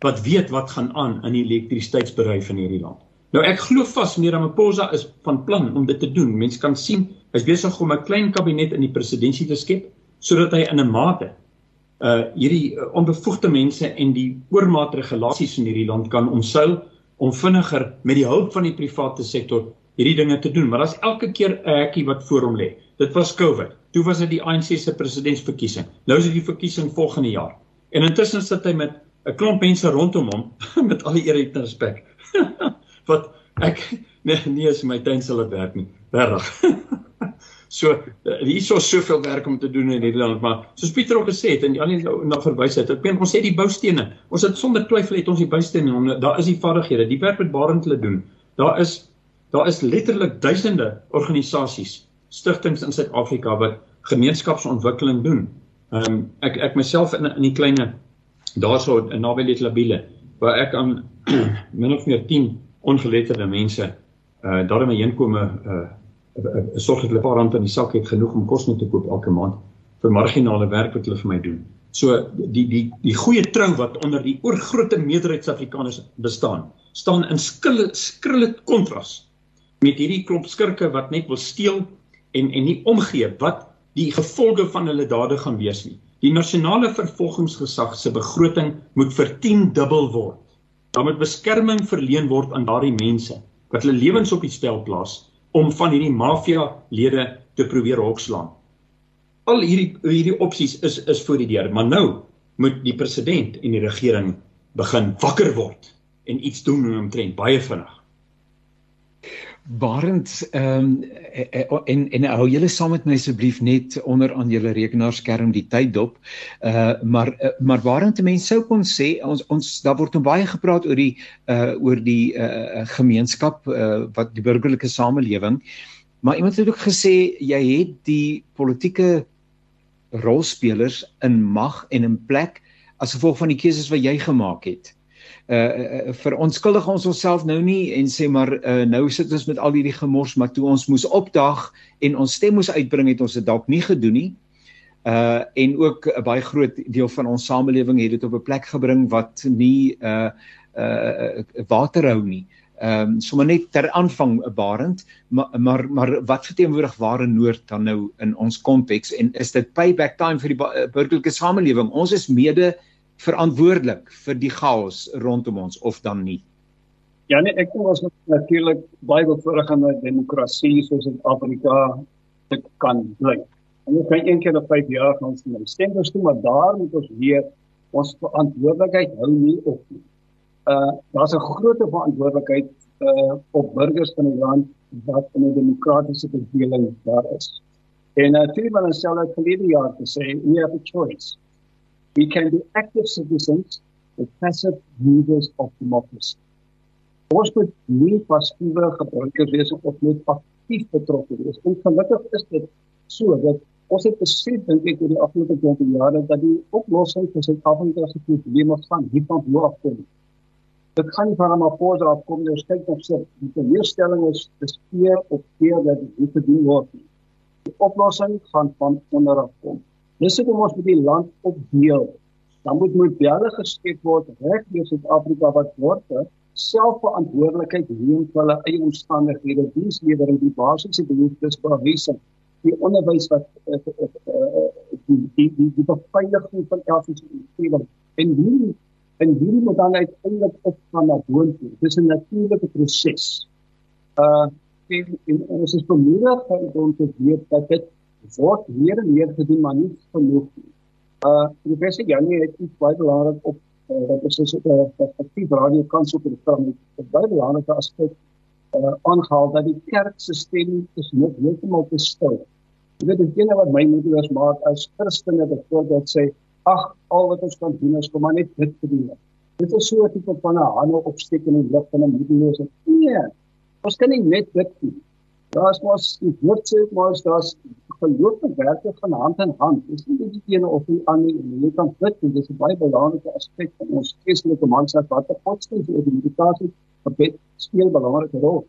wat weet wat gaan aan in die elektrisiteitsbedryf in hierdie land. Nou ek glo vas meneer Ramaphosa is van plan om dit te doen. Mense kan sien hy's besig om 'n klein kabinet in die presidentskap te skep sodat hy in 'n mate uh hierdie uh, onbevoegde mense en die oormaat regulasies in hierdie land kan omseil om vinniger met die hulp van die private sektor hierdie dinge te doen. Maar daar's elke keer 'n hekkie wat voor hom lê. Dit was COVID. Toe was dit die ANC se presidentsverkiesing. Nou is dit die verkiesing volgende jaar. En intussen sit hy met 'n klomp mense rondom hom met al die eer en respek. wat ek nee, nie is my tuin sal dit werk nie. Regtig. So uh, hier is so soveel werk om te doen in Nederland, maar soos Pieter ook gesê het en die ander na verwys het, ek meen ons het die boustene. Ons het sonder twyfel het ons die boustene om daar is die vaardighede, die werk wat Barend hulle doen. Daar is daar is letterlik duisende organisasies, stigtings in Suid-Afrika wat gemeenskapsontwikkeling doen. Ehm um, ek ek myself in in die kleine daarso naby Letlabile waar ek aan min of meer 10 ongeletterde mense uh daarmee heenkome uh sorg dat hulle 'n paar rand in die sak het genoeg om kos mee te koop elke maand vir marginale werk wat hulle vir my doen. So die die die goeie trou wat onder die oorgrootste meerderheid Suid-Afrikaners bestaan, staan in skille skrille kontras met hierdie klomp skurke wat net wil steel en en nie omgee wat die gevolge van hulle dade gaan wees nie. Die nasionale vervolgingsgesag se begroting moet vir 10 dubbel word. Daar moet beskerming verleen word aan daardie mense wat hulle lewens op die spel plaas om van hierdie mafia lede te probeer hokslaan. Al hierdie hierdie opsies is is voor die deur, maar nou moet die president en die regering begin wakker word en iets doen omtrent baie vinnig. Barend ehm um, en en hou julle saam met my asseblief net onder aan julle rekenaarskerm die tyd dop. Uh maar uh, maar Barend mense sou kon sê ons ons daar word nou baie gepraat oor die uh oor die uh gemeenskap uh wat die burgerlike samelewing. Maar iemand het ook gesê jy het die politieke rolspelers in mag en in plek as gevolg van die keuses wat jy gemaak het uh veronskuldig ons onsself nou nie en sê maar uh nou sit ons met al hierdie gemors maar toe ons moes opdag en ons stem moes uitbring het ons dit dalk nie gedoen nie. Uh en ook 'n baie groot deel van ons samelewing het dit op 'n plek gebring wat nie uh uh water hou nie. Ehm um, sommer net ter aanvang barend maar maar maar wat verteenwoordig ware noord dan nou in ons konteks en is dit payback time vir die burgerlike samelewing? Ons is mede verantwoordelik vir die chaos rondom ons of dan nie? Ja nee, ek dink ons moet natuurlik baie bevoorreg aan 'n demokrasie soos in Afrika dit kan bly. En ons kan een keer op 5 jaar gaan ons nou stem dus toe, maar daar moet ons weer ons verantwoordelikheid hou nie op nie. Uh daar's 'n groot verantwoordelikheid uh op burgers van die land wat in 'n demokratiese bedeling daar is. En uh twee van ons selfe gelede jaar te sê, we have a choice. We can be active citizens or passive users of democracy. Ons moet nie passiewe gebruikers wees of net aktief betrokke wees. En gelukkig is dit so dat ons het besef dink ek oor die afgelope 20 jaar dat die oplossing vir Suid-Afrika se probleme van hiervan bo af kom. Dit gaan nie van Ramaphosa af kom nie, ons kyk op sy die teleurstelling is dis keer op keer dat dit nie gedoen word nie. Die oplossing gaan van onder af kom. Dis hoekom ons met die land opdeel. Dan moet modelle geskep word reg deur Suid-Afrika wat word selfverantwoordelikheid neem vir hulle eie omstandighede, dienslewering, die basiese behoeftes huise die onderwys wat uh, uh, uh, die die die die beveiliging van elke omgewing. En wie en wie moet dan uiteindelik op van na boontoe. Dis 'n natuurlike proses. Uh en, en ons is bemoedig om te weet dat dit word meer en meer gedoen maar nie genoeg nie uh professor Janie het iets baie belangrik op uh, dat is so 'n uh, perspektief radio kans op die program 'n baie belangrike aspek uh, aangehaal dat die kerkstelsel is nog heeltemal te stil. Jy weet dit ene wat my moeder as maak as Christene byvoorbeeld sê, ag al wat ons kan doen is kom maar net dit te doen. Dit is so 'n tipe van 'n hande opsteek in die lug van 'n moederlose. Nee. Ons kan nie net dit doen. Daar's mos die woord sê mos daar's geloof en werke van hand in hand. Dis nie net die ene of die ander nie. Jy kan dit doen. Dis 'n baie belangrike aspek van ons geestelike manskap wat op godsdienst en meditasie gebed speel 'n belangrike rol.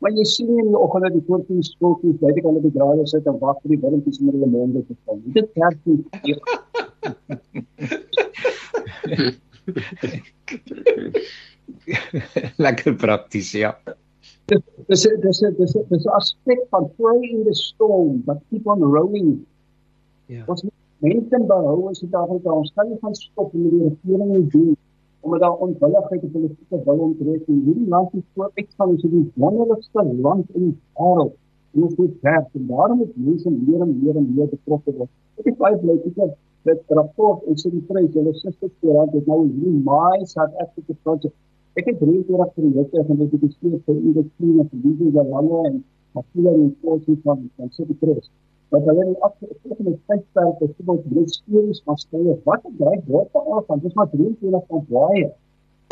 Maar jy sien in die oggende die voortien skooltjies, baie kan hulle die draaie sit en wag vir die windjies om hulle monde te kom. Dit kerk nie. Lekker prakties, ja. Dis dis dis dis dis 'n aspek van play in the storm, but keep on rowing. Ja. Ons mense behou in Suid-Afrika, ons kan nie van stop met die regering doen omdat daar onwilligheid en politieke wil ontbreek in hierdie land is voor ek van is die wonderlikste land in die wêreld. En ons moet werk en daarom moet mense meer en meer en meer betrokke word. Ek is baie bly dat dit rapport en sy prys. Hulle susters koerant het nou hierdie my South Africa project ek het drie keer af die week en dit is steeds vir ieder klinie vir die lange en in voorsien van van sy prys wat hulle in afgelope met tydperk het gebeur met stories van skeye wat het dryf word af want dis maar 23 van baie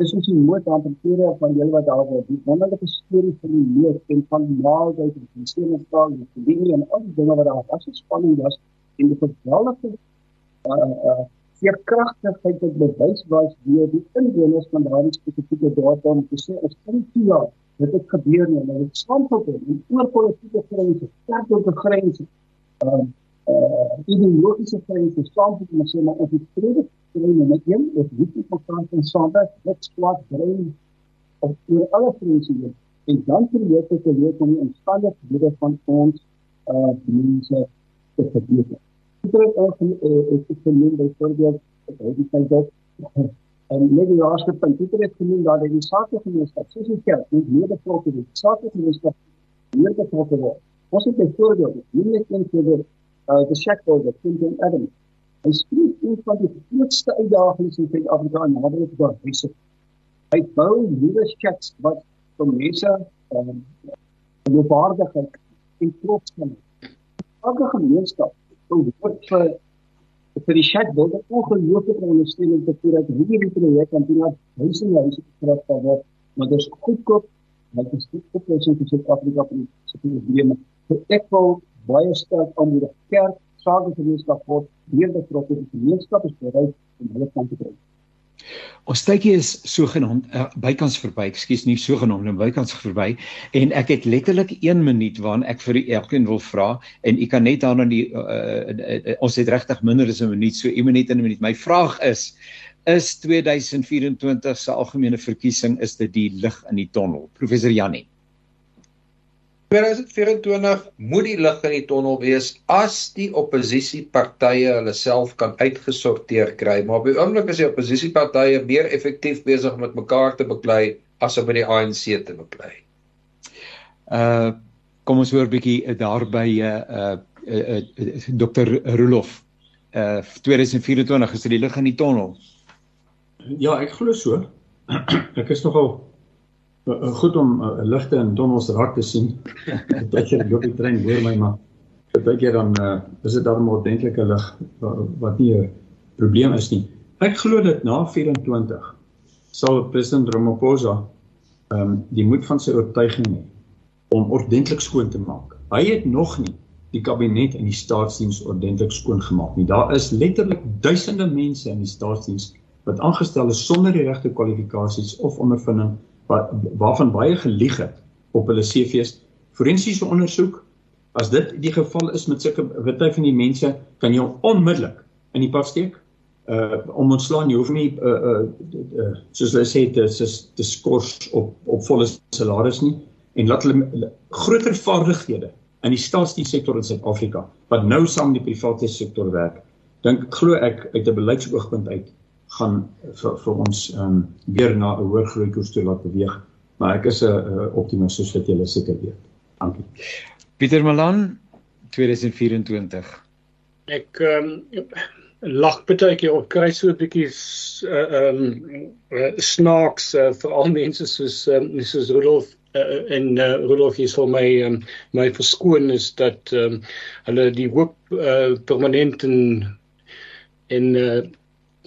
dis is die moed aan temperature van julle wat daar word die wonderlike stories van die lewe en van maaltyd en die sene taal en die dinge en al die dinge wat daar was is spanning was in die geweldige uh uh veerkragtigheid wat bewys was deur die inwoners van daardie spesifieke dorp om te sê ons kan nie toelaat dit het gebeur nie en dit stamp op en oor politieke grense sterk op die grense uh uh ideologiese grense saam met ons sê maar of die vrede vrede met een of nie die konfront en saamwerk wat skwart brein of oor alle grense hier en dan probeer ek te leer om die omstandighede van ons uh mense te verbeter. Is ook ek het genoem byvoorbeeld die feit dat en net die laaste punt het genoem dat die sake gemeenskap soos die kerk nie meer betrokke is. Sake gemeenskap meer betrokke word. Ons het byvoorbeeld nie net in vir die uh die shackles of King Adam. Hy spreek oor van die grootste uitdagings in Suid-Afrika en nader op die huise. Hy bou nuwe shacks wat vir mense um die waardigheid en trots kan. Elke gemeenskap word vir vir die bou 'n ongelooflike ondersteuning te voer dat hierdie projek kan doen dat huise gekrap kan word, maar dit is goedkoop Dit is die oplossing vir Suid-Afrika vir die probleme. So ek wil baie sterk aanmoedig kerk, sakegemeenskap word meer betrokke in die gemeenskap is bereid om hulle kant te bring. Ons tydjie is sogenaamd uh, bykans verby, ekskuus nie sogenaamd nie, bykans verby en ek het letterlik 1 minuut waarin ek vir elkeen wil vra en u kan net daarna die uh, uh, uh, ons het regtig minder as 'n minuut, so 1 minuut en 'n minuut. My vraag is is 2024 se algemene verkiesing is dit die lig in die tonnel. Professor Jannie. 2024 moet die lig in die tonnel wees as die oppositiepartye hulle self kan uitgesorteer kry. Maar op die oomblik is die oppositiepartye meer effektief besig om met mekaar te beklei as om met die ANC te beklei. Uh kom ons hoor 'n bietjie daarby uh uh, uh, uh Dr. Rolof. Uh 2024 is dit die lig in die tonnel. Ja, ek glo so. ek is nogal uh, goed om uh, ligte in tonnels raak te sien. Dit jy loop die trein hoor my maar baie keer dan uh, is dit dan 'n ordentlike lig wat nie 'n probleem is nie. Ek glo dit na 24 sal president Ramaphosa ehm um, die moed van sy oortuiging hê om ordentlik skoon te maak. Hy het nog nie die kabinet en die staatsdiens ordentlik skoon gemaak nie. Daar is letterlik duisende mense in die staatsdiens wat aangestel is sonder die regte kwalifikasies of ondervinding wat waarvan baie gelieg het op hulle CV's forensiese ondersoek as dit die geval is met sulke witte van die mense kan jy onmiddellik in die pad steek. Uh om ontslaan jy hoef nie uh uh, uh soos hulle sê te te skors op op volle salaris nie. En laat hulle groter vaardighede in die staatsdienssektor in Suid-Afrika wat nou saam met die private sektor werk. Dink glo ek uit 'n beleidsoogpunt uit gaan vir vir ons ehm um, weer na 'n hoër groei koers toe laat beweeg. Maar ek is 'n uh, optimis soos wat julle seker weet. Dankie. Pieter Malan 2024. Ek ehm um, lag baie keer op kry so 'n bietjie ehm uh, um, uh, snaaks uh, vir al mense soos um, soos Rudolf uh, en uh, Rudolf hier vir my um, my verskoon is dat ehm um, hulle die hoop uh, permanent en en uh,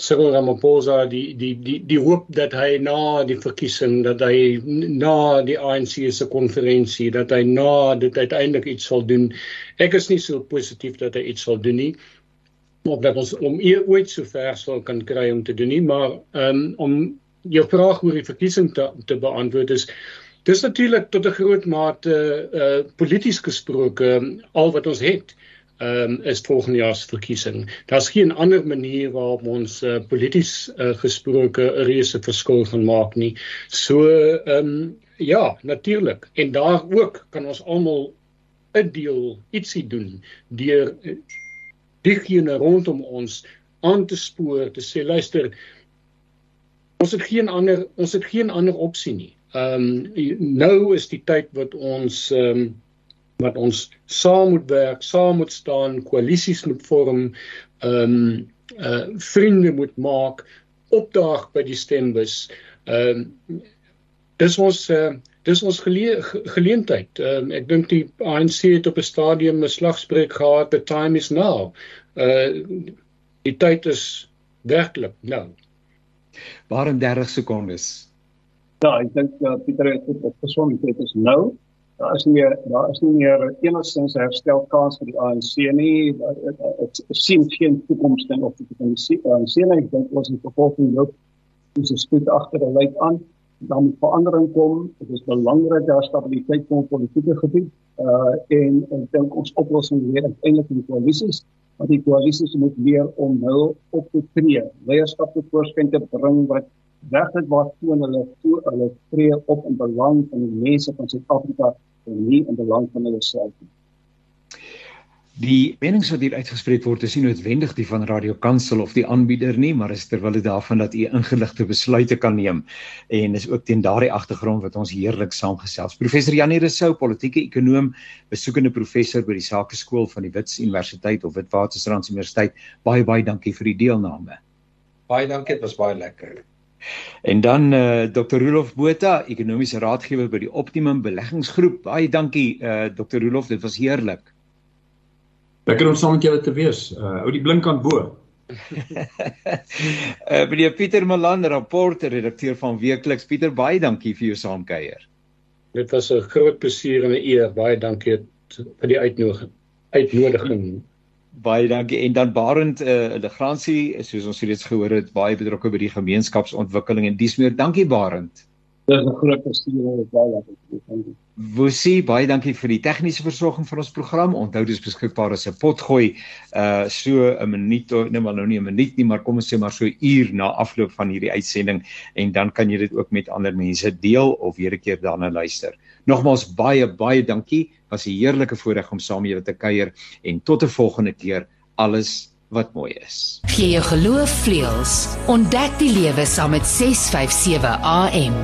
Cyril Ramaphosa die die die die hoop dat hy na die verkiesing dat hy na die ANC se konferensie dat hy na dit uiteindelik iets sal doen. Ek is nie so positief dat hy iets sal doen nie. Of dat ons om e ooit so ver sal kan kry om te doen nie, maar um, om jou vraag oor die verkiesing te te beantwoord is dis natuurlik tot 'n groot mate uh, polities gesproke al wat ons het um, is volgende jaar se verkiesing. Daar's geen ander manier waarop ons uh, polities uh, gesproke 'n reuse verskil gaan maak nie. So ehm um, ja, natuurlik. En daar ook kan ons almal 'n deel ietsie doen deur uh, diegene rondom ons aan te spoor te sê luister ons het geen ander ons het geen ander opsie nie. Ehm um, nou is die tyd wat ons ehm um, wat ons saam moet werk, saam moet staan, koalisies moet vorm, ehm um, uh vriende moet maak, opdaag by die stembus. Ehm um, dis ons uh, dis ons gelee geleentheid. Ehm um, ek dink die ANC het op 'n stadium 'n slagspreuk gehad, the time is now. Uh die tyd is werklik nou. Waar in 30 sekondes. Ja, ek dink uh, Pieter het dit gesond, dit is nou daar is nie daar is nie meer enigstens herstel kans vir die ANC nie. Dit sien geen toekoms ten opsigte van die ANC nie. Ek dink ons het vervolgens loop dis 'n spoed agter 'n lyn aan. Dan moet verandering kom. Dit is belangrik dat stabiliteit kom politieke gebied. Uh en ek dink ons oplossing lê eintlik in die koalisies. Want die koalisies moet leer om hul op te tree, leierskap te voorskyn te bring wat werklik waar toon hulle toe hulle tree op in belang van die mense van Suid-Afrika en nie in belang van hulle self nie. Die menings wat hier uitgespreek word is nie noodwendig die van Radio Kansel of die aanbieder nie, maar is terwyl dit daarvan dat u ingeligte besluite kan neem en is ook teen daardie agtergrond wat ons heerlik saamgesels. Professor Janie Rousseau, politieke ekonoom, besoekende professor by die Sakeskool van die Wits Universiteit of Witwatersrand Universiteit. Baie baie dankie vir die deelname. Baie dankie, dit was baie lekker. En dan eh uh, Dr. Rolof Botha, ekonomiese raadgewer by die Optimum Beleggingsgroep. Baie dankie eh uh, Dr. Rolof, dit was heerlik. Lekker om saam met julle te wees. Uh ou die blinkkant bo. Eh uh, meneer Pieter Malan, rapporter, redakteur van Weekliks. Pieter, baie dankie vir jou saamkuier. Dit was 'n groot plesier en 'n eer. Baie dankie vir die uitnodiging. Uitnodiging. Baie dankie. En dan Barend eh uh, Legrandsie, soos ons reeds gehoor het, baie betrokke by die gemeenskapsontwikkeling en dis meer. Dankie Barend. dis 'n groot plesier om baie lekker te doen. Woesie, baie dankie vir die tegniese versorging van ons program. Onthou dis beskikbaar as 'n potgooi uh so 'n minuut of nee maar nou nie 'n minuut nie, maar kom ons sê maar so 'n uur na afloop van hierdie uitsending en dan kan jy dit ook met ander mense deel of weer 'n keer daarna luister. Nogmaals baie baie dankie. Was 'n heerlike voorreg om saam met julle te kuier en tot 'n volgende keer. Alles wat mooi is. Gee jou geloof vleuels. Ontdek die lewe saam met 657 AM.